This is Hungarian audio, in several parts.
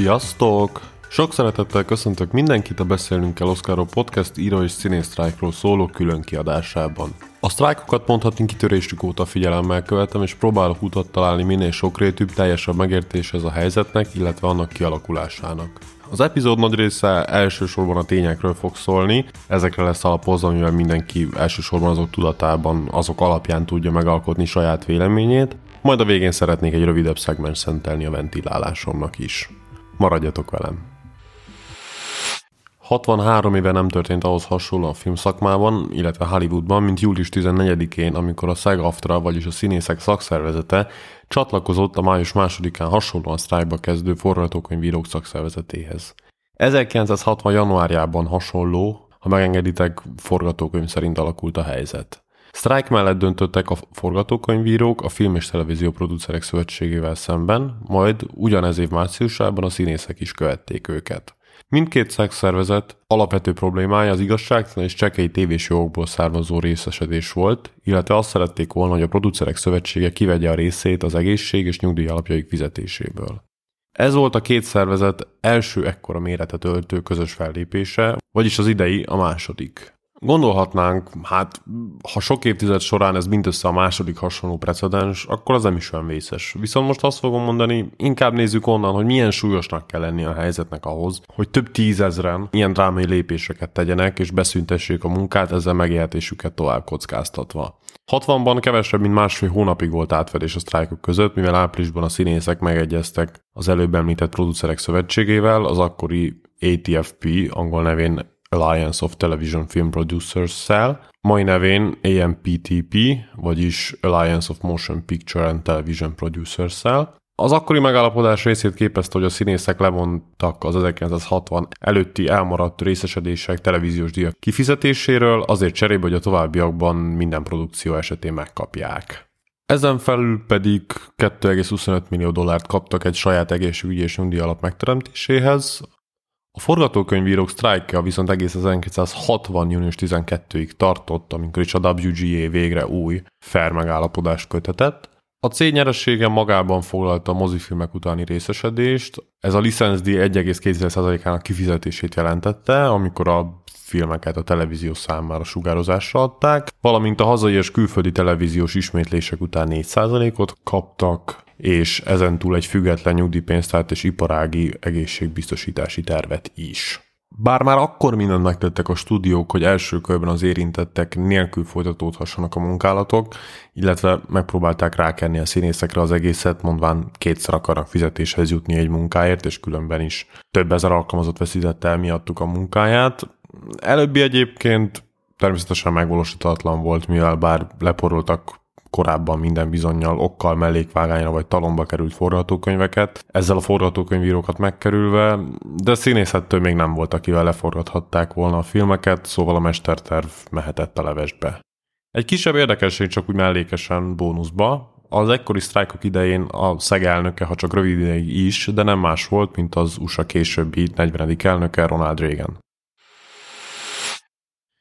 Sziasztok! Sok szeretettel köszöntök mindenkit a Beszélnünk kell Oszkáról podcast író és színésztrájkról szóló külön kiadásában. A sztrájkokat mondhatni kitörésük óta figyelemmel követem, és próbálok utat találni minél sokrétűbb, teljesebb megértéshez a helyzetnek, illetve annak kialakulásának. Az epizód nagy része elsősorban a tényekről fog szólni, ezekre lesz alapozva, mivel mindenki elsősorban azok tudatában, azok alapján tudja megalkotni saját véleményét, majd a végén szeretnék egy rövidebb szegmens szentelni a ventilálásomnak is. Maradjatok velem! 63 éve nem történt ahhoz hasonló a filmszakmában, illetve Hollywoodban, mint július 14-én, amikor a SAG-AFTRA, vagyis a színészek szakszervezete csatlakozott a május 2-án hasonlóan sztrájkba kezdő forgatókönyvírók szakszervezetéhez. 1960. januárjában hasonló, ha megengeditek, forgatókönyv szerint alakult a helyzet. Sztrájk mellett döntöttek a forgatókönyvírók a Film és Televízió Producerek Szövetségével szemben, majd ugyanez év márciusában a színészek is követték őket. Mindkét szakszervezet alapvető problémája az igazságtalan és csekély tévés jogokból származó részesedés volt, illetve azt szerették volna, hogy a producerek szövetsége kivegye a részét az egészség és nyugdíj alapjaik fizetéséből. Ez volt a két szervezet első ekkora méretet öltő közös fellépése, vagyis az idei a második. Gondolhatnánk, hát ha sok évtized során ez mindössze a második hasonló precedens, akkor az nem is olyan vészes. Viszont most azt fogom mondani, inkább nézzük onnan, hogy milyen súlyosnak kell lenni a helyzetnek ahhoz, hogy több tízezren ilyen drámai lépéseket tegyenek, és beszüntessék a munkát, ezzel megélhetésüket tovább kockáztatva. 60-ban kevesebb, mint másfél hónapig volt átfedés a sztrájkok között, mivel áprilisban a színészek megegyeztek az előbb említett producerek szövetségével, az akkori ATFP, angol nevén Alliance of Television Film Producers-szel, mai nevén AMPTP, vagyis Alliance of Motion Picture and Television Producers-szel. Az akkori megállapodás részét képezte, hogy a színészek levontak az 1960 előtti elmaradt részesedések televíziós díjak kifizetéséről, azért cserébe, hogy a továbbiakban minden produkció esetén megkapják. Ezen felül pedig 2,25 millió dollárt kaptak egy saját egészségügyi és nyugdíj alap megteremtéséhez, a forgatókönyvírók sztrájkja viszont egész 1960. június 12-ig tartott, amikor is a WGA végre új fair megállapodást kötetett. A cég nyeressége magában foglalta a mozifilmek utáni részesedést, ez a licenszdíj 1,2%-ának kifizetését jelentette, amikor a filmeket a televízió számára sugározásra adták, valamint a hazai és külföldi televíziós ismétlések után 4%-ot kaptak, és ezentúl egy független nyugdíjpénztárt és iparági egészségbiztosítási tervet is. Bár már akkor mindent megtettek a stúdiók, hogy első körben az érintettek nélkül folytatódhassanak a munkálatok, illetve megpróbálták rákenni a színészekre az egészet, mondván kétszer akarnak fizetéshez jutni egy munkáért, és különben is több ezer alkalmazott veszítette el miattuk a munkáját. Előbbi egyébként természetesen megvalósítatlan volt, mivel bár leporoltak korábban minden bizonyal okkal, mellékvágányra vagy talomba került forgatókönyveket, ezzel a forgatókönyvírókat megkerülve, de színészettől még nem volt, akivel leforgathatták volna a filmeket, szóval a mesterterv mehetett a levesbe. Egy kisebb érdekesség csak úgy mellékesen bónuszba, az ekkori sztrájkok idején a SZEG elnöke, ha csak rövid ideig is, de nem más volt, mint az USA későbbi 40. elnöke Ronald Reagan.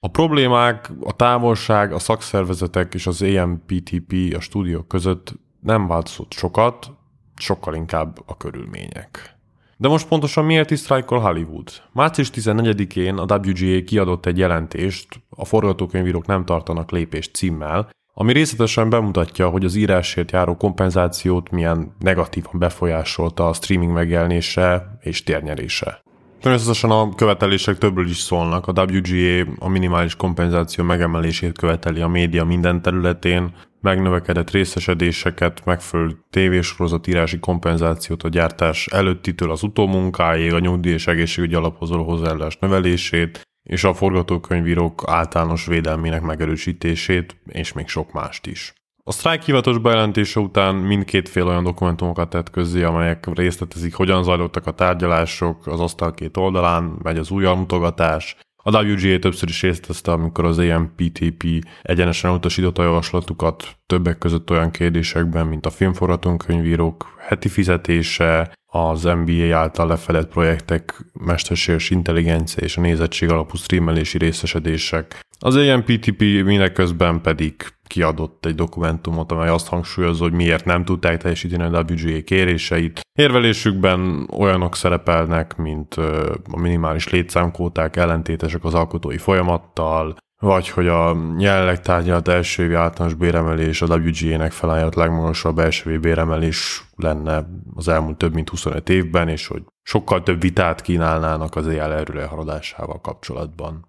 A problémák, a távolság, a szakszervezetek és az AMPTP a stúdiók között nem változott sokat, sokkal inkább a körülmények. De most pontosan miért is sztrájkol Hollywood? Március 14-én a WGA kiadott egy jelentést, a forgatókönyvírók nem tartanak lépést címmel, ami részletesen bemutatja, hogy az írásért járó kompenzációt milyen negatívan befolyásolta a streaming megjelenése és térnyerése. Természetesen a követelések többről is szólnak. A WGA a minimális kompenzáció megemelését követeli a média minden területén, megnövekedett részesedéseket, megfelelő tévésorozatírási kompenzációt a gyártás előttitől az utómunkáig, a nyugdíj és egészségügyi alaphoz való hozzáállás növelését, és a forgatókönyvírók általános védelmének megerősítését, és még sok mást is. A sztrájk hivatalos bejelentése után mindkét fél olyan dokumentumokat tett közzé, amelyek részletezik, hogyan zajlottak a tárgyalások az asztal két oldalán, megy az új mutogatás, a WGA többször is részletezte, amikor az AMPTP egyenesen utasította a javaslatukat többek között olyan kérdésekben, mint a filmforgatókönyvírók heti fizetése, az NBA által lefedett projektek mesterséges intelligencia és a nézettség alapú streamelési részesedések. Az AMPTP mindeközben pedig kiadott egy dokumentumot, amely azt hangsúlyozza, hogy miért nem tudták teljesíteni a WGA kéréseit. Érvelésükben olyanok szerepelnek, mint a minimális létszámkóták ellentétesek az alkotói folyamattal, vagy hogy a jelenleg tárgyalt első évi általános béremelés a WGA-nek felajánlott legmagasabb első évi béremelés lenne az elmúlt több mint 25 évben, és hogy sokkal több vitát kínálnának az éjjel erőre haladásával kapcsolatban.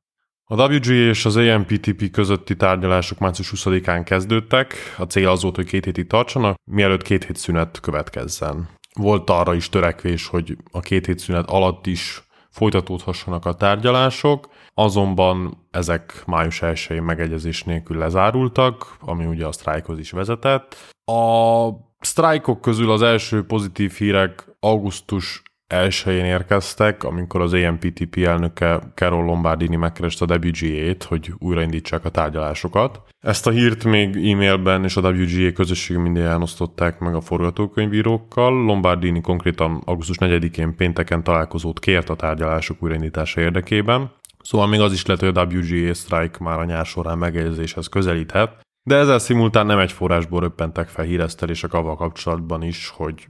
A WGA és az AMPTP közötti tárgyalások március 20-án kezdődtek. A cél az volt, hogy két hétig tartsanak, mielőtt két hét szünet következzen. Volt arra is törekvés, hogy a két hét szünet alatt is folytatódhassanak a tárgyalások, azonban ezek május 1 megegyezés nélkül lezárultak, ami ugye a sztrájkhoz is vezetett. A sztrájkok közül az első pozitív hírek augusztus elsőjén érkeztek, amikor az AMPTP elnöke Carol Lombardini megkereste a WGA-t, hogy újraindítsák a tárgyalásokat. Ezt a hírt még e-mailben és a WGA közösség minden osztották meg a forgatókönyvírókkal. Lombardini konkrétan augusztus 4-én pénteken találkozót kért a tárgyalások újraindítása érdekében. Szóval még az is lehet, hogy a WGA strike már a nyár során megegyezéshez közelíthet, de ezzel szimultán nem egy forrásból röppentek fel híresztelések avval kapcsolatban is, hogy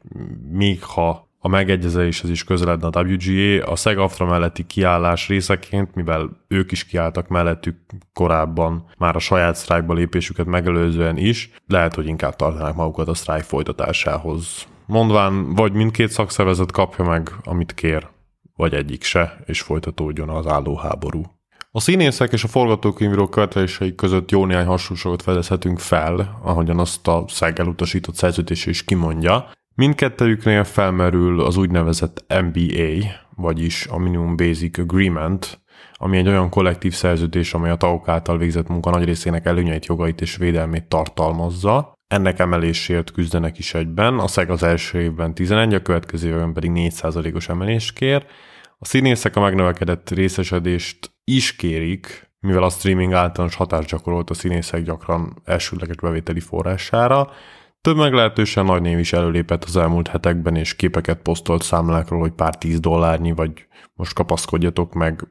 még ha a megegyezéshez is közeledne a WGA, a SEG-AFTRA melletti kiállás részeként, mivel ők is kiálltak mellettük korábban, már a saját sztrájkba lépésüket megelőzően is, lehet, hogy inkább tartanák magukat a sztrájk folytatásához. Mondván, vagy mindkét szakszervezet kapja meg, amit kér, vagy egyik se, és folytatódjon az álló háború. A színészek és a forgatókönyvírók követelései között jó néhány hasonlóságot fedezhetünk fel, ahogyan azt a SZEG elutasított szerződés is kimondja, Mindkettőjüknél felmerül az úgynevezett MBA, vagyis a Minimum Basic Agreement, ami egy olyan kollektív szerződés, amely a tagok által végzett munka nagy részének előnyeit, jogait és védelmét tartalmazza. Ennek emelésért küzdenek is egyben. A SZEG az első évben 11, a következő évben pedig 4%-os emelést kér. A színészek a megnövekedett részesedést is kérik, mivel a streaming általános hatást gyakorolt a színészek gyakran elsődleges bevételi forrására, több meglehetősen nagy név is előlépett az elmúlt hetekben, és képeket posztolt számlákról, hogy pár tíz dollárnyi, vagy most kapaszkodjatok meg,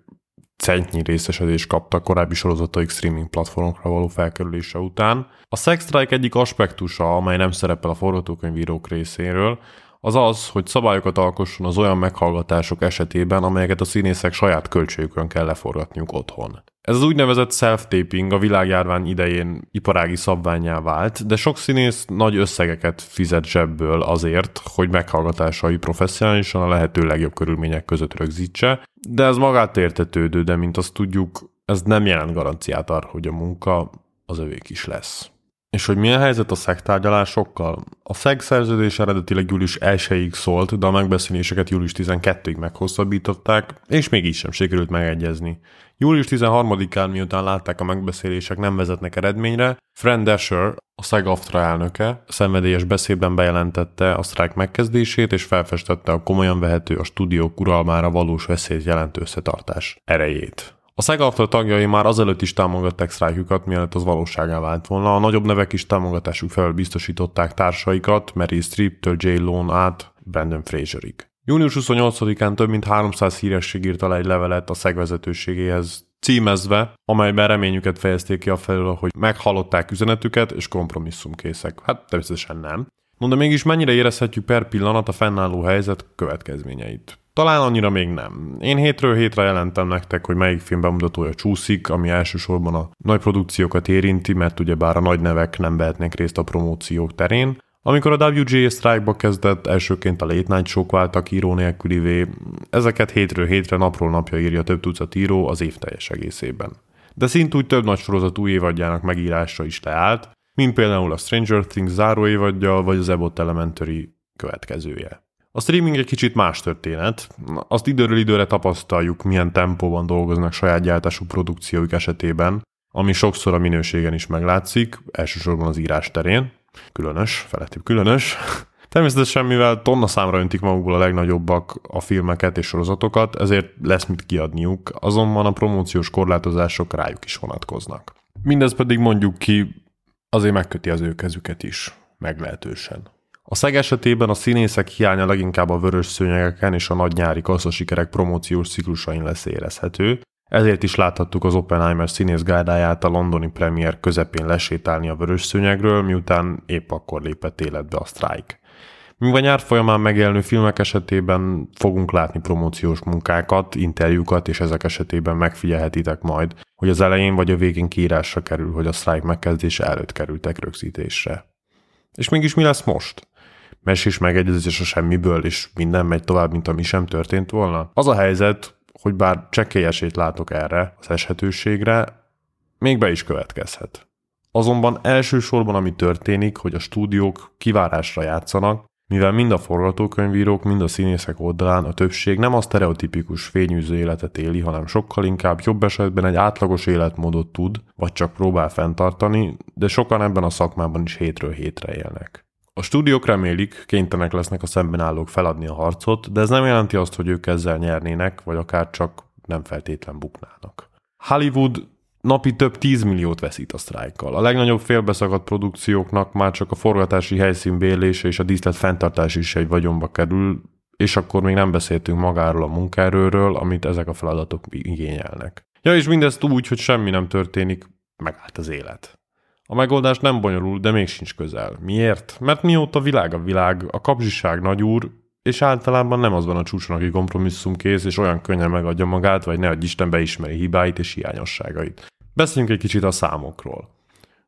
centnyi részesedés kaptak korábbi sorozataik streaming platformokra való felkerülése után. A Sex Strike egyik aspektusa, amely nem szerepel a forgatókönyvírók részéről, az az, hogy szabályokat alkosson az olyan meghallgatások esetében, amelyeket a színészek saját költségükön kell leforgatniuk otthon. Ez az úgynevezett self-taping a világjárvány idején iparági szabványá vált, de sok színész nagy összegeket fizet zsebből azért, hogy meghallgatásai professzionálisan a lehető legjobb körülmények között rögzítse, de ez magát értetődő, de mint azt tudjuk, ez nem jelent garanciát arra, hogy a munka az övék is lesz. És hogy milyen helyzet a szegtárgyalásokkal? A szeg szerződés eredetileg július 1-ig szólt, de a megbeszéléseket július 12-ig meghosszabbították, és még így sem sikerült megegyezni. Július 13-án, miután látták a megbeszélések nem vezetnek eredményre, Fran Dasher, a SAG-AFTRA elnöke, szenvedélyes beszédben bejelentette a sztrájk megkezdését, és felfestette a komolyan vehető a stúdiók uralmára valós veszélyt jelentő összetartás erejét. A SAG tagjai már azelőtt is támogatták sztrájkjukat, mielőtt az valóságá vált volna. A nagyobb nevek is támogatásuk felől biztosították társaikat, Mary Streep-től J. Lone át Brandon Fraserig. Június 28-án több mint 300 híresség írta le egy levelet a SZEG vezetőségéhez címezve, amelyben reményüket fejezték ki a felől, hogy meghallották üzenetüket és kompromisszumkészek. Hát természetesen nem. No, de mégis mennyire érezhetjük per pillanat a fennálló helyzet következményeit? Talán annyira még nem. Én hétről hétre jelentem nektek, hogy melyik film bemutatója csúszik, ami elsősorban a nagy produkciókat érinti, mert ugyebár a nagy nevek nem vehetnek részt a promóciók terén. Amikor a WGA strike kezdett, elsőként a Late Night show váltak író nélkülivé, ezeket hétről hétre napról napja írja több tucat író az év teljes egészében. De szintúgy több nagy sorozat új évadjának megírása is leállt, mint például a Stranger Things záró évadja, vagy az Abbott Elementary következője. A streaming egy kicsit más történet. Azt időről időre tapasztaljuk, milyen tempóban dolgoznak saját gyártású produkcióik esetében. ami sokszor a minőségen is meglátszik, elsősorban az írás terén, különös, felettébb különös. Természetesen, mivel tonna számra öntik magukból a legnagyobbak a filmeket és sorozatokat, ezért lesz mit kiadniuk, azonban a promóciós korlátozások rájuk is vonatkoznak. Mindez pedig mondjuk ki, azért megköti az ő kezüket is, meglehetősen. A szeg esetében a színészek hiánya leginkább a vörös szőnyegeken és a nagy nyári kasszasikerek promóciós ciklusain lesz érezhető, ezért is láthattuk az Oppenheimer színész gárdáját a londoni premier közepén lesétálni a vörös szőnyegről, miután épp akkor lépett életbe a sztrájk. Míg a nyár folyamán megjelenő filmek esetében fogunk látni promóciós munkákat, interjúkat, és ezek esetében megfigyelhetitek majd, hogy az elején vagy a végén kiírásra kerül, hogy a sztrájk megkezdése előtt kerültek rögzítésre. És mégis mi lesz most? Mesés megegyezés a semmiből, és minden megy tovább, mint ami sem történt volna? Az a helyzet, hogy bár csekélyesét látok erre az eshetőségre, még be is következhet. Azonban elsősorban ami történik, hogy a stúdiók kivárásra játszanak, mivel mind a forgatókönyvírók, mind a színészek oldalán a többség nem a sztereotipikus fényűző életet éli, hanem sokkal inkább jobb esetben egy átlagos életmódot tud, vagy csak próbál fenntartani, de sokan ebben a szakmában is hétről hétre élnek. A stúdiók remélik, kénytelenek lesznek a szemben állók feladni a harcot, de ez nem jelenti azt, hogy ők ezzel nyernének, vagy akár csak nem feltétlen buknának. Hollywood napi több 10 milliót veszít a sztrájkkal. A legnagyobb félbeszakadt produkcióknak már csak a forgatási helyszín bélése és a díszlet fenntartás is egy vagyonba kerül, és akkor még nem beszéltünk magáról a munkaerőről, amit ezek a feladatok igényelnek. Ja, és mindezt úgy, hogy semmi nem történik, megállt az élet. A megoldás nem bonyolul, de még sincs közel. Miért? Mert mióta világ a világ, a kapzsiság nagyúr, és általában nem az van a csúcson, aki kompromisszum kész, és olyan könnyen megadja magát, vagy ne adj Isten beismeri hibáit és hiányosságait. Beszéljünk egy kicsit a számokról.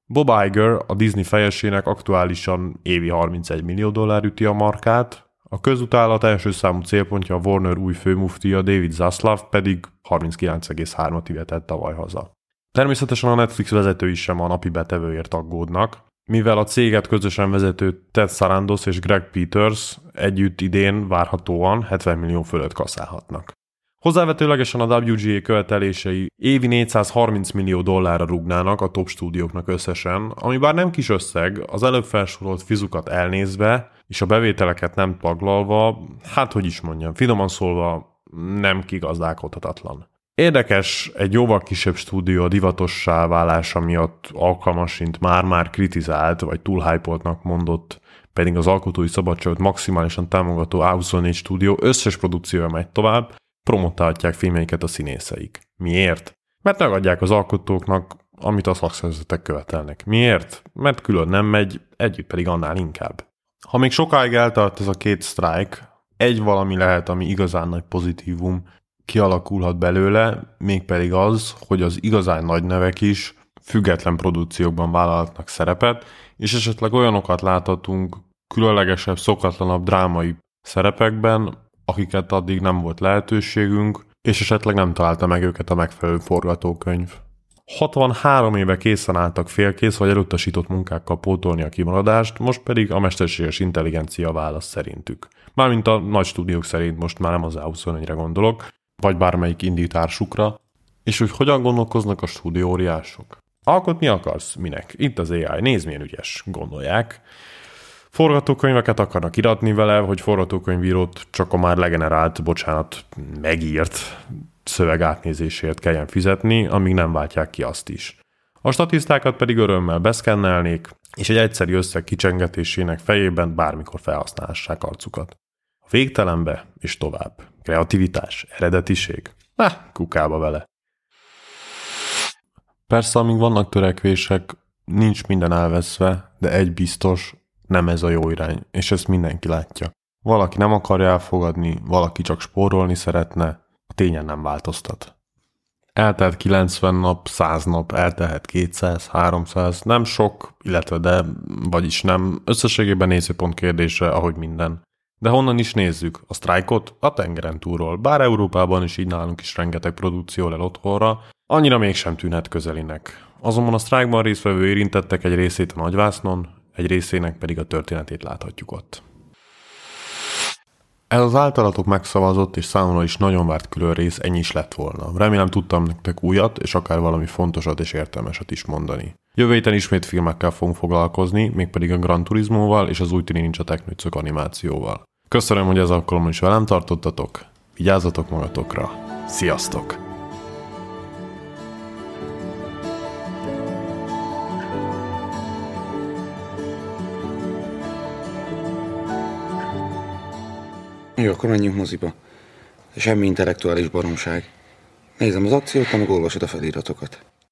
Bob Iger, a Disney fejesének aktuálisan évi 31 millió dollár üti a markát, a közutálat első számú célpontja a Warner új főmuftia David Zaslav pedig 39,3-at ivetett tavaly haza. Természetesen a Netflix vezetői sem a napi betevőért aggódnak, mivel a céget közösen vezető Ted Sarandos és Greg Peters együtt idén várhatóan 70 millió fölött kaszálhatnak. Hozzávetőlegesen a WGA követelései évi 430 millió dollárra rugnának a top stúdióknak összesen, ami bár nem kis összeg, az előbb felsorolt fizukat elnézve, és a bevételeket nem taglalva, hát hogy is mondjam, finoman szólva nem kigazdálkodhatatlan. Érdekes, egy jóval kisebb stúdió a divatossá válása miatt alkalmasint már-már kritizált, vagy túlhypoltnak mondott, pedig az alkotói szabadságot maximálisan támogató A24 stúdió összes produkciója megy tovább, promotálhatják filmjeiket a színészeik. Miért? Mert megadják az alkotóknak, amit a szakszervezetek követelnek. Miért? Mert külön nem megy, együtt pedig annál inkább. Ha még sokáig eltart ez a két sztrájk, egy valami lehet, ami igazán nagy pozitívum, kialakulhat belőle, mégpedig az, hogy az igazán nagy nevek is független produkciókban vállalhatnak szerepet, és esetleg olyanokat láthatunk különlegesebb, szokatlanabb drámai szerepekben, akiket addig nem volt lehetőségünk, és esetleg nem találta meg őket a megfelelő forgatókönyv. 63 éve készen álltak félkész vagy elutasított munkákkal pótolni a kimaradást, most pedig a mesterséges intelligencia válasz szerintük. Mármint a nagy stúdiók szerint most már nem az A24-re gondolok, vagy bármelyik indítársukra, és hogy hogyan gondolkoznak a stúdióriások. Alkotni akarsz? Minek? Itt az AI, nézd milyen ügyes, gondolják. Forgatókönyveket akarnak iratni vele, hogy forgatókönyvírót csak a már legenerált, bocsánat, megírt szöveg átnézésért kelljen fizetni, amíg nem váltják ki azt is. A statisztákat pedig örömmel beszkennelnék, és egy egyszerű összeg kicsengetésének fejében bármikor felhasználhassák arcukat. Végtelenbe és tovább. Kreativitás, eredetiség? Na, kukába vele. Persze, amíg vannak törekvések, nincs minden elveszve, de egy biztos, nem ez a jó irány, és ezt mindenki látja. Valaki nem akarja elfogadni, valaki csak spórolni szeretne, a tényen nem változtat. Eltelt 90 nap, 100 nap, eltehet 200, 300, nem sok, illetve de, vagyis nem, összességében nézőpont kérdése, ahogy minden. De honnan is nézzük? A sztrájkot? A tengeren túlról. Bár Európában is így nálunk is rengeteg produkció lel otthonra, annyira mégsem tűnhet közelinek. Azonban a sztrájkban résztvevő érintettek egy részét a nagyvásznon, egy részének pedig a történetét láthatjuk ott. Ez az általatok megszavazott és számomra is nagyon várt külön rész ennyi is lett volna. Remélem tudtam nektek újat, és akár valami fontosat és értelmeset is mondani. Jövő héten ismét filmekkel fogunk foglalkozni, mégpedig a Gran Turismoval és az új Tini Ninja Technőcök animációval. Köszönöm, hogy ez alkalommal is velem tartottatok, vigyázzatok magatokra, sziasztok! Jó, akkor menjünk moziba. Semmi intellektuális baromság. Nézem az akciót, meg olvasod a feliratokat.